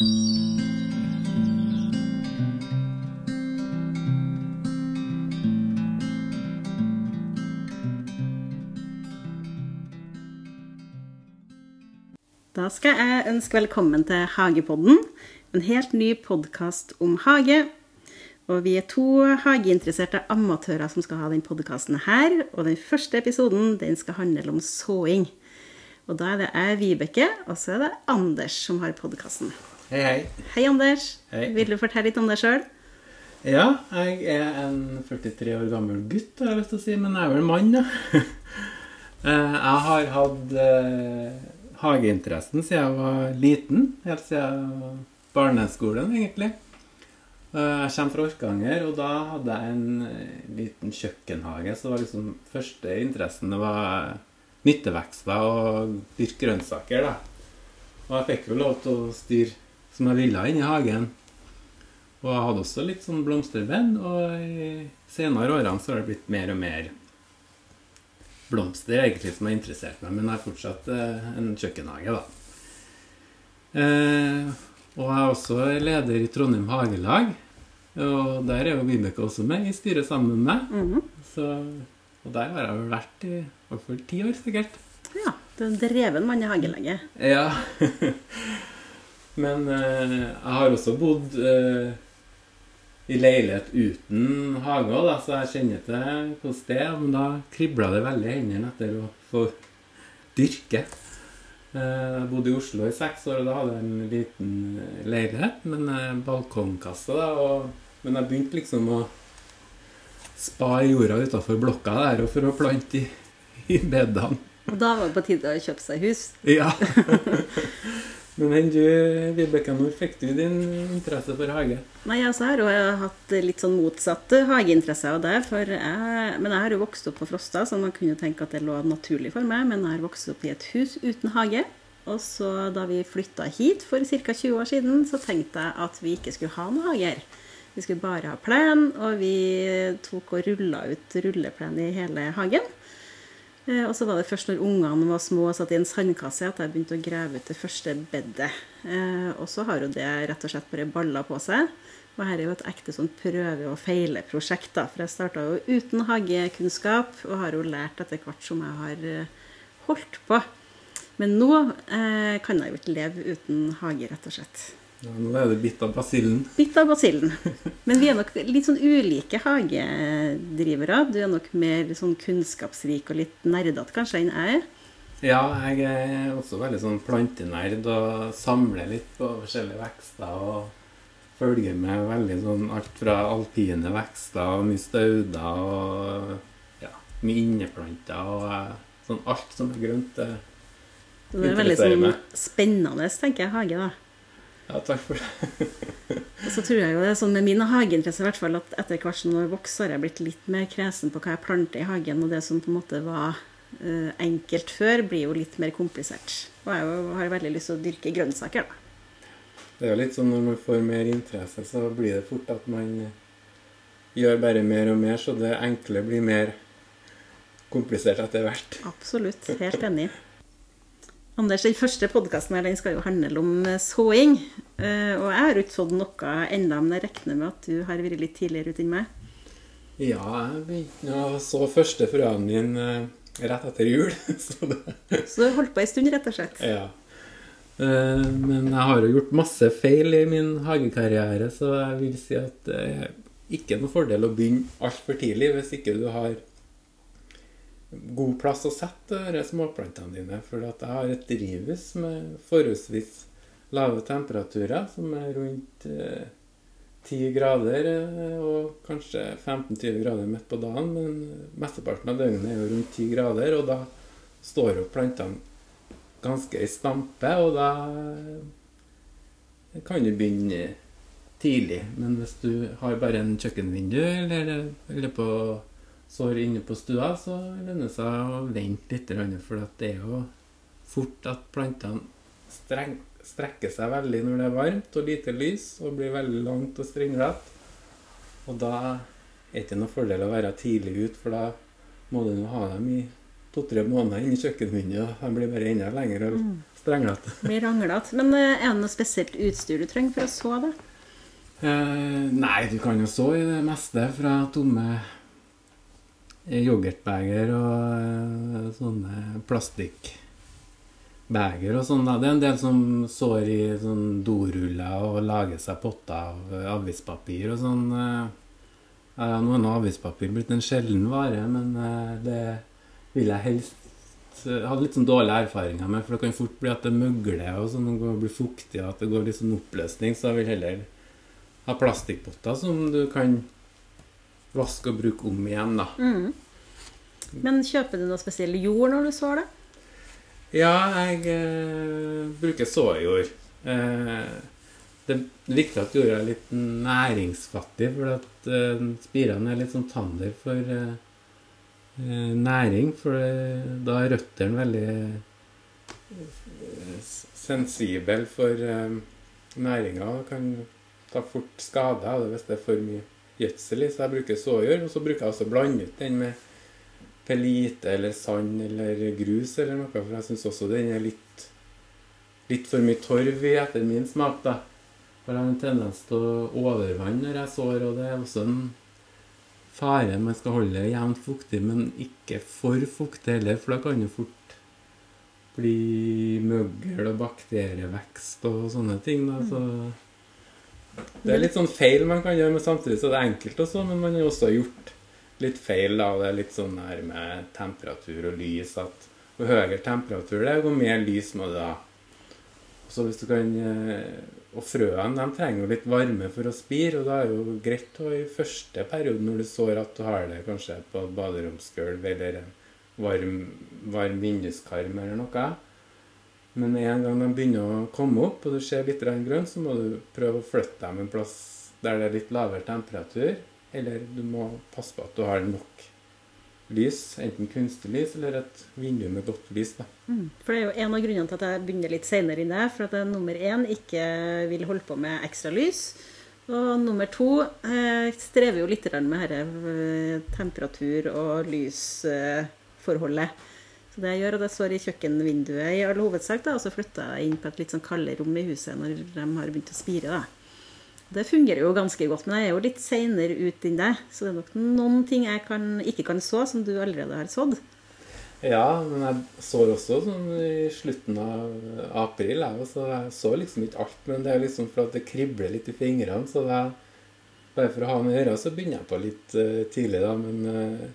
Da skal jeg ønske velkommen til Hagepodden, en helt ny podkast om hage. Og vi er to hageinteresserte amatører som skal ha denne podkasten. Og den første episoden den skal handle om såing. Og da er det jeg, Vibeke, og så er det Anders som har podkasten. Hei, hei. Hei, Anders. Hei. Vil du fortelle litt om deg sjøl? Ja, jeg er en 43 år gammel gutt, har jeg lyst til å si, men jeg er vel mann, da. Eh, jeg har hatt eh, hageinteressen siden jeg var liten. Helt siden barneskolen, egentlig. Eh, Jeg kommer fra Orkanger, og da hadde jeg en liten kjøkkenhage. Så det var liksom første interessen det var nyttevekster og dyrke grønnsaker. da. Og jeg fikk jo lov til å styre som jeg ville inni hagen. Og jeg hadde også litt sånn blomsterbed, og i senere årene så har det blitt mer og mer blomster egentlig som har interessert meg, men jeg har fortsatt eh, en kjøkkenhage, da. Eh, og jeg er også leder i Trondheim Hagelag, og der er jo Vibeke også med i styret sammen med meg. Mhm. Så, og der har jeg vel vært i hvert fall ti år, sikkert. Ja. Du er en dreven mann i hagelaget. Ja. Men eh, jeg har også bodd eh, i leilighet uten hage òg, så jeg kjenner til hvordan det er. Men da kribla det veldig i hendene etter å få dyrke. Eh, Jeg bodde i Oslo i seks år, og da hadde jeg en liten eh, leilighet med en eh, balkongkasse. da, og, Men jeg begynte liksom å spare jorda utafor blokka der og for å plante i, i bedene. Og da var det på tide å kjøpe seg hus. Ja. Men enn du, Vibeke, når fikk du din interesse for hage? Nei, altså, jeg har jo hatt litt sånn motsatte hageinteresser av det. Men jeg har jo vokst opp på Frosta, så man kunne tenke at det lå naturlig for meg. Men jeg har vokst opp i et hus uten hage. Og så da vi flytta hit for ca. 20 år siden, så tenkte jeg at vi ikke skulle ha noe hager. Vi skulle bare ha plen, og vi tok og rulla ut rulleplen i hele hagen. Eh, Og så var det først når ungene var små og satt i en sandkasse, at jeg begynte å grave ut det første bedet. Eh, Og så har jo det rett og slett bare balla på seg. Og her er jo et ekte sånn prøve- og feile-prosjekt, da. For jeg starta jo uten hagekunnskap, og har jo lært etter hvert som jeg har eh, holdt på. Men nå eh, kan jeg jo ikke leve uten hage, rett og slett. Nå er du bitt av basillen. Bitt av basillen. Men vi er nok litt sånn ulike hagedrivere. Du er nok mer sånn kunnskapsrik og litt nerdete kanskje enn jeg er. Ja, jeg er også veldig sånn plantenerd og samler litt på forskjellige vekster. Og følger med veldig sånn alt fra alpine vekster og mye stauder og ja, mye inneplanter og eh, sånn alt som er grønt. det Så det er veldig sånn spennende, tenker jeg, hage, da. Ja, takk for det. Og så tror jeg jo det er sånn med mine hageinteresser i hvert fall at etter hvert som jeg vokser, har jeg blitt litt mer kresen på hva jeg planter i hagen, og det som på en måte var uh, enkelt før, blir jo litt mer komplisert. Og jeg jo har veldig lyst til å dyrke grønnsaker, da. Det er jo litt sånn når man får mer interesse, så blir det fort at man gjør bare mer og mer, så det enkle blir mer komplisert etter hvert. Absolutt. Helt enig. Anders, den første podkasten her den skal jo handle om eh, såing. Eh, og jeg har ikke sådd noe ennå, men jeg regner med at du har vært litt tidligere ute enn meg. Ja, jeg begynte å så første frøene mine eh, rett etter jul. Så det, Så du holdt på ei stund, rett og slett. ja. Men jeg har jo gjort masse feil i min hagekarriere, så jeg vil si at det er ikke noe fordel å begynne altfor tidlig hvis ikke du har god plass å sette småplantene dine. For jeg har et drivhus med forholdsvis lave temperaturer, som er rundt eh, 10 grader eh, og kanskje 15-20 grader midt på dagen. Men mesteparten av døgnet er jo rundt 10 grader, og da står jo plantene ganske i stampe, og da kan du begynne tidlig. Men hvis du har bare en kjøkkenvindu eller, eller på sår inne på stua, så lønner det seg å vente litt, for det er jo fort at plantene streng, strekker seg veldig når det er varmt og lite lys, og blir veldig langt og stringlete. Og da er det ikke noe fordel å være tidlig ute, for da må du ha dem i to-tre måneder inni kjøkkenvinduet. og De blir bare enda lenger og Mm. strenglete. Blir ranglete. Men eh, er det noe spesielt utstyr du trenger for å så det? Eh, nei, du kan jo så i det meste fra tomme yoghurtbeger og eh, sånne plastikkbeger og sånn. Det er en del som sår i sånn doruller og lager seg potter av eh, avispapir og sånn. eh. Ja, nå er avispapir blitt en sjelden vare, men eh, det vil jeg helst ha litt sånn dårlige erfaringer med, for det kan fort bli at det møgler og sånn, og blir fuktig, og at det går litt sånn oppløsning, så jeg vil heller ha plastikkpotter som du kan vaske og bruke om igjen, da. Mm. Men kjøper du noe spesiell jord når du sår det? Ja, jeg eh, bruker såjord. Eh, det er viktig at jorda er litt næringsfattig, for at eh, spirene er litt sånn tander for eh, eh, næring. For da er røttene veldig eh, sensible for eh, næringa og kan ta fort skade av det hvis det er for mye gjødsel i. Så jeg bruker såjord, og så bruker jeg også blande ut den med pelite eller sand eller grus eller noe, for jeg syns også den er litt litt for mye torv i etter min smak, da. For jeg har en tendens til å overvanne når jeg sår, og det er også en fare. Man skal holde jevnt fuktig, men ikke for fuktig heller, for da kan det fort bli møggel og bakterievekst og sånne ting. Da. Så det er litt sånn feil man kan gjøre, men samtidig så er det enkelt også, men man har også gjort litt feil. da, Det er litt sånn her med temperatur og lys at jo høyere temperatur det er, jo mer lys må du ha. Så hvis du kan, eh, Og frøene de trenger jo litt varme for å spire, og da er det jo greit å i første periode når du sår at du har det kanskje på et baderomsgulv eller en varm, varm vinduskarm eller noe. Men en gang de begynner å komme opp, og du ser litt grønt, så må du prøve å flytte dem en plass der det er litt lavere temperatur. Eller du må passe på at du har nok lys, enten kunstig lys eller et vindu med godt lys. Mm. For det er jo en av grunnene til at jeg begynner litt senere inn der, for at jeg nummer én ikke vil holde på med ekstra lys. Og nummer to eh, strever jo litt med dette eh, temperatur- og lysforholdet. Så det jeg gjør, at jeg står i kjøkkenvinduet i all hovedsak, da, og så flytter jeg inn på et litt sånn kaldere rom i huset når de har begynt å spire. da. Det fungerer jo ganske godt, men jeg er jo litt seinere ut enn deg. Så det er nok noen ting jeg kan, ikke kan så, som du allerede har sådd. Ja, men jeg sår også sånn i slutten av april. Jeg, så jeg så liksom ikke alt, men det er liksom for at det kribler litt i fingrene. Så det er, bare for å ha med å gjøre, så begynner jeg på litt uh, tidlig, da. Men, eh,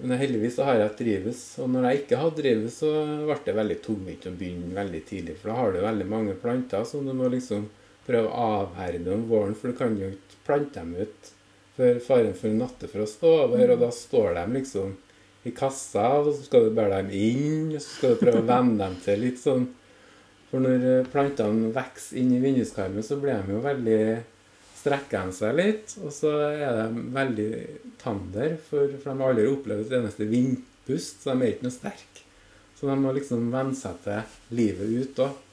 men heldigvis så har jeg hatt drivhus. Og når jeg ikke hadde drivhus, så ble det veldig tungvint å begynne veldig tidlig. For da har du veldig mange planter som du må liksom prøve å avherde om våren, for du kan jo ikke plante dem ut før faren for nattefrost er over, og da står de liksom i kassa, og så skal du bære dem inn, og så skal du prøve å venne dem til litt sånn For når plantene vokser inn i vinduskarmen, så blir de jo veldig strekker de seg litt, og så er de veldig tander, for, for de har aldri opplevd et eneste vindpust, så de er ikke noe sterke. Så de må liksom venne seg til livet ut òg.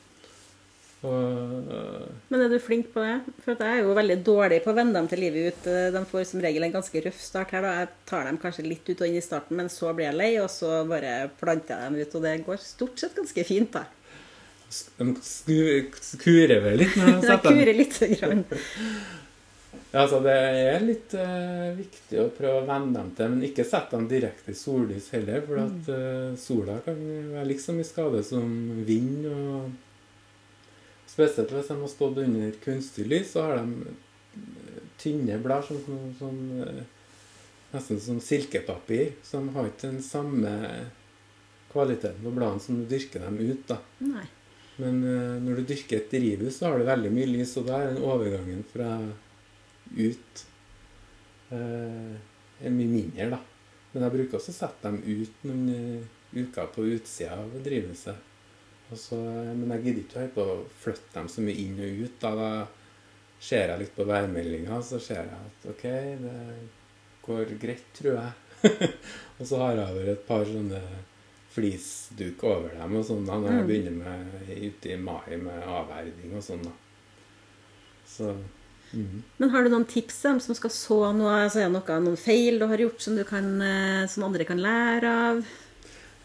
Men er du flink på det? For jeg er jo veldig dårlig på å vende dem til livet ut. De får som regel en ganske røff start her. da. Jeg tar dem kanskje litt ut og inn i starten, men så blir jeg lei, og så bare planter jeg dem ut. Og det går stort sett ganske fint, da. de kurer skurer vel litt når de setter dem kurer litt. Grann. Ja, altså Det er litt uh, viktig å prøve å venne dem til, men ikke sette dem direkte i sollys heller. For at uh, sola kan være liksom i skade som vind. og Spesielt hvis de har stått under kunstig lys, så har de eh, tynne blær som, som, som eh, nesten som silkepapir. Som har ikke den samme kvaliteten på bladene som du dyrker dem ut. da. Nei. Men uh, når du dyrker et drivhus, så har du veldig mye lys, og da er den overgangen fra ut eh, er mye mindre, da. Men jeg bruker også å sette dem ut noen eh, uker på utsida av drivhuset. Så, men jeg gidder ikke å å flytte dem så mye inn og ut. Da, da ser jeg litt på værmeldinga, så ser jeg at OK, det går greit, tror jeg. og så har jeg vel et par sånne flisduk over dem og sånn da, når jeg begynner med, ute i mai med avherding og sånn. da. Så, Men har du noen tips dem som skal så noe? Altså, noe, noen feil du har gjort som, du kan, eh, som andre kan lære av?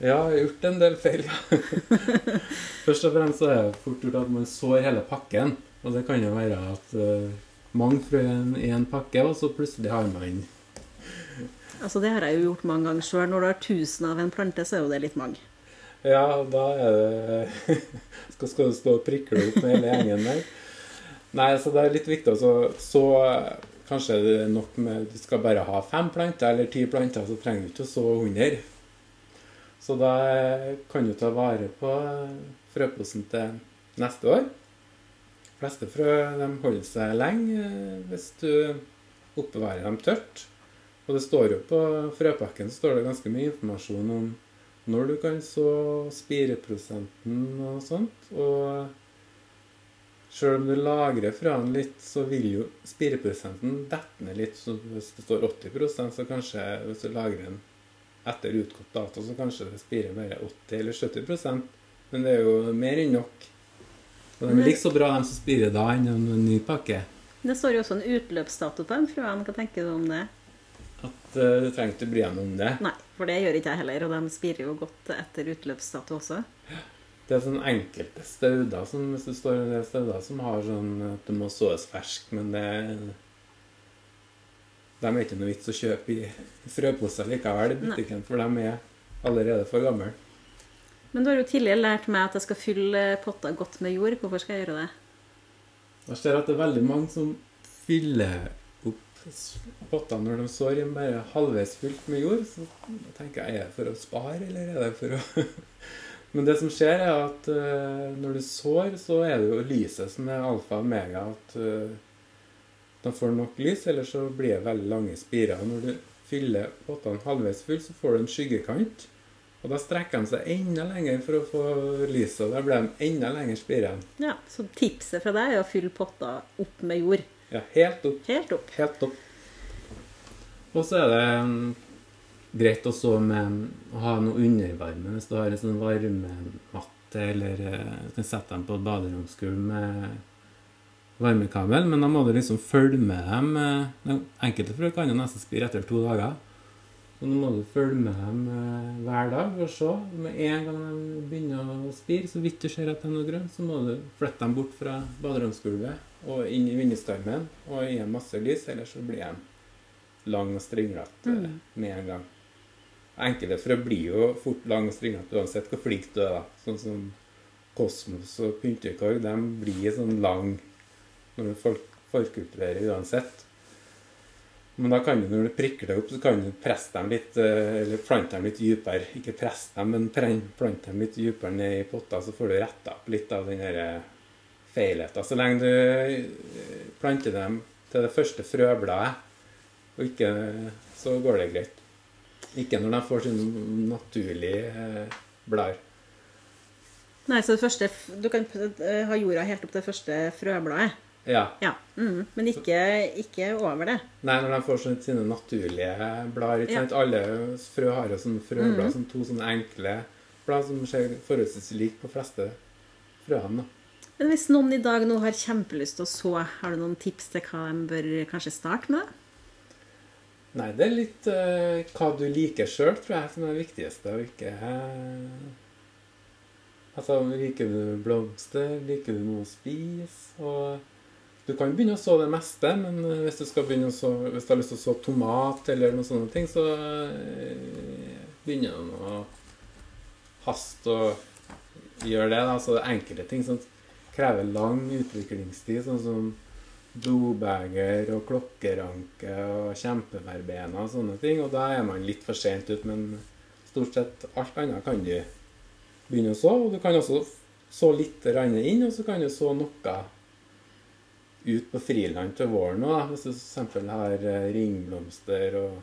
Ja, jeg har gjort en del feil, ja. Først og fremst så er det fort gjort at man sår hele pakken. Og det kan jo være at uh, mange frø i en- i en pakke, og så plutselig har man Altså, det har jeg jo gjort mange ganger sjøl. Når du har 1000 av en plante, så er jo det litt mange. Ja, da er det skal, skal du stå og prikle opp med hele gjengen der? Nei, så det er litt viktig så, så Kanskje det er nok med Du skal bare ha fem planter eller ti planter, så trenger du ikke å så 100. Så da kan du ta vare på frøposen til neste år. De fleste frø de holder seg lenge eh, hvis du oppbevarer dem tørt. Og det står jo på frøpakken så står det ganske mye informasjon om når du kan så spireprosenten og sånt. Og sjøl om du lagrer fra den litt, så vil jo spireprosenten dette ned litt. Så hvis det står 80% så kanskje hvis du lagrer den etter utgått dato, så kanskje det spirer bare 80 eller 70% Men det er jo mer enn nok. Og de er like så bra, de som spirer da, enn en ny pakke. Det står jo også en utløpsdato på dem frøene. Hva tenker du om det? At uh, du trenger ikke bry deg om det. Nei, for det gjør ikke jeg heller. Og de spirer jo godt etter utløpsdato også. Det er sånn enkelte stauder som hvis det står en stauder som har sånn at det må såes fersk, men det De er ikke noe vits å kjøpe i frøposer likevel i butikken, for de er allerede for gamle. Men du har jo tidligere lært meg at jeg skal fylle potter godt med jord. Hvorfor skal jeg gjøre det? Jeg ser at det er veldig mange som fyller opp pottene når de sår i bare halvveis fylt med jord. Så tenker jeg, er det for å spare, eller er det for å Men det som skjer, er at uh, når du sår, så er det jo lyset som er alfa og omega. At uh, de får nok lys, ellers så blir det veldig lange spirer. Når du fyller pottene halvveis full, så får du en skyggekant. Og da strekker de seg enda lenger for å få lyset, og da blir de enda lenger spirene. Ja, Så tipset fra deg er å fylle potter opp med jord. Ja, helt opp. Helt opp. Helt opp. Og så er det mm, greit også med å ha noe undervarme. Hvis du har en sånn varmematte, eller eh, du kan sette dem på et baderomsgulv med varmekabel, men da må du liksom følge med dem. eh, Enkelte frø kan jo nesten spire etter to dager. Så nå må du følge med dem eh, hver dag å se. Med en gang de begynner å spire, så vidt du ser at det er noe grønt, så må du flytte dem bort fra baderomsgulvet og inn i vinduskarmen og gi dem masse lys, ellers så blir de lang og stringlete mm. med en gang. Enkelte det blir jo fort lang og stringlete uansett hvor flink du er. da. Sånn som kosmos og pyntekorg, de blir sånn lang når du forkultiverer uansett. Men da kan du, når du prikker deg opp, så kan du presse dem litt, eh, eller plante dem litt dypere. Ikke presse dem, men plante dem litt dypere ned i potta, så får du retta opp litt av den der feilheten. Så lenge du eh, planter dem til det første frøbladet, og ikke, så går det greit. Ikke når de får sine naturlige blær. Nei, så det første Du kan eh, ha jorda helt opp til det første frøbladet. Ja. Ja. Mm, men ikke, ikke over det. Nei, når de får sånne, sine naturlige blader. Ja. Alle frø har jo sånne frøblad, sånn to sånne enkle blad som ser forholdsvis like på fleste frøene. Men hvis noen i dag nå har kjempelyst til å så, har du noen tips til hva de bør kanskje starte med? Nei, det er litt uh, hva du liker sjøl, tror jeg, som er det viktigste. Og ikke uh, Altså, liker du blomster? Liker du noe å spise? Og du kan begynne å så det meste, men eh, hvis du så, hvis du har lyst til å så tomat eller noen sånne ting, så uh, begynner du å haste og gjøre det. da, Så det er enkelte ting som krever lang utviklingstid, sånn som blodbeger og klokkeranke og kjempeverbena og sånne ting. Og da er man litt for sent ut, men stort sett alt annet kan du begynne å så. Og du kan også så litt inn, og så kan du så noe ut på friland til våren òg. Hvis du f.eks. har eh, ringblomster og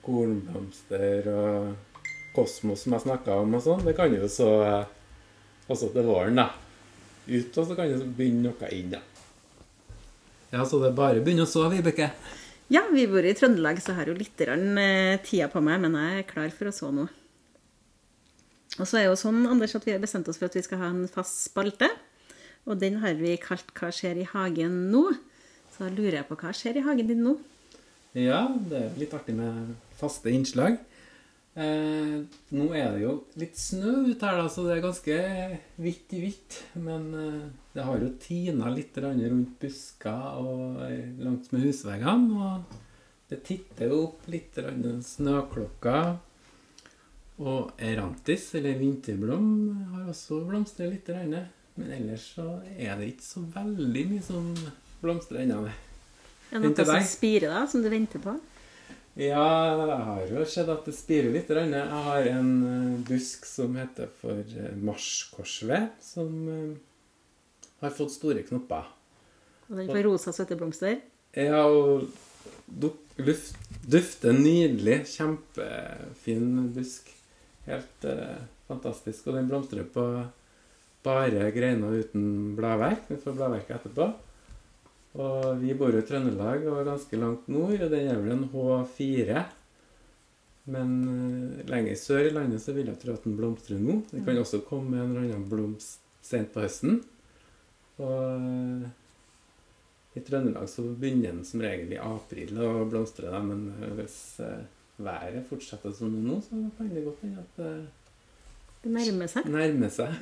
kornblomster og kosmos som jeg snakka om og sånn, det kan du så eh, også til våren, da. Ut, og så kan du begynne noe inn, da. Ja, så det er bare å begynne å sove, Vibeke. Ja, vi bor i Trøndelag, så jeg har jo litt eh, tida på meg, men jeg er klar for å sove nå. Og så er jo sånn, Anders, at vi har bestemt oss for at vi skal ha en fast spalte. Og den har vi kalt 'Hva skjer i hagen nå?' Så Så da lurer jeg på hva skjer i hagen din nå? Ja, det er litt artig med faste innslag. Eh, nå er det jo litt snø ute her, da, så det er ganske hvitt i hvitt. Men eh, det har jo tina litt rundt busker og eh, langs med husveggene. Og det titter jo opp litt snøklokker. Og erantis, eller vinterblom, har også blomstret litt. grann. Men ellers så er det ikke så veldig mye som blomstrer ennå. Er det noe som spirer, da, som du venter på? Ja, jeg har jo sett at det spirer litt. Jeg har en eh, busk som heter for eh, marskorsved, som eh, har fått store knopper. Og den får rosa søtteblomster? Ja, og luft, dufter nydelig. Kjempefin busk. Helt eh, fantastisk. Og den blomstrer på bare greiner uten bladverk. Den får bladverk etterpå. Og vi bor jo i Trøndelag og ganske langt nord, og den er vel en H4. Men eh, lenger sør i landet så vil jeg tro at den blomstrer nå. Det kan også komme en eller annen blomst sent på høsten. Og eh, i Trøndelag så begynner den som regel i april å blomstre, da, men eh, hvis været fortsetter som nå, så kan det godt hende at det nærmer seg. nærmer seg.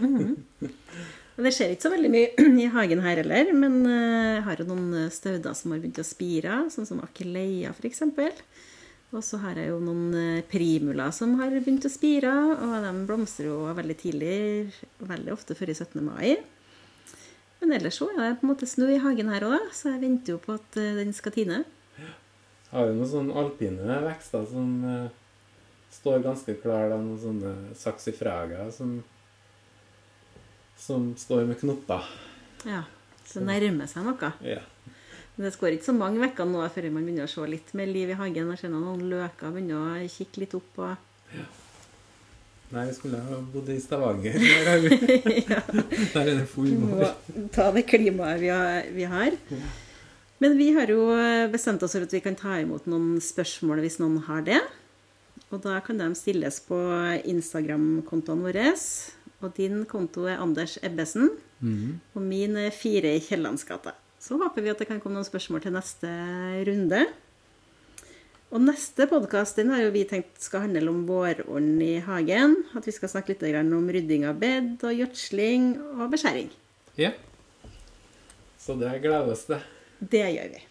Og Det skjer ikke så veldig mye i hagen her heller, men eh, jeg har jo noen eh, stauder som har begynt å spire, sånn som akeleia f.eks. Og så har jeg jo noen eh, primula som har begynt å spire, og de blomstrer jo veldig tidlig, veldig ofte før i 17. mai. Men ellers så er det på en måte snø i hagen her òg, så jeg venter jo på at den skal tine. Har jo noen sånne alpine vekster som står ganske klar, da, noen sånne saksifrager som som står med knopper. Ja, Så nærmer seg noe. Ja. Men det går ikke så mange uker nå før man begynner å se litt mer liv i hagen. og ser noen løker begynner å kikke litt opp. og... Nei, vi skulle ha bodd i Stavanger. Der, har vi, der er det full vår. må ta det klimaet vi har, vi har. Men vi har jo bestemt oss for at vi kan ta imot noen spørsmål hvis noen har det. Og da kan de stilles på Instagram-kontoene våre. Og din konto er Anders Ebbesen. Og min er Fire i Kiellandsgata. Så håper vi at det kan komme noen spørsmål til neste runde. Og neste podkast har jo vi tenkt skal handle om vårånden i hagen. At vi skal snakke litt om rydding av bed og gjødsling og beskjæring. Ja. Så det gledes det. Det gjør vi.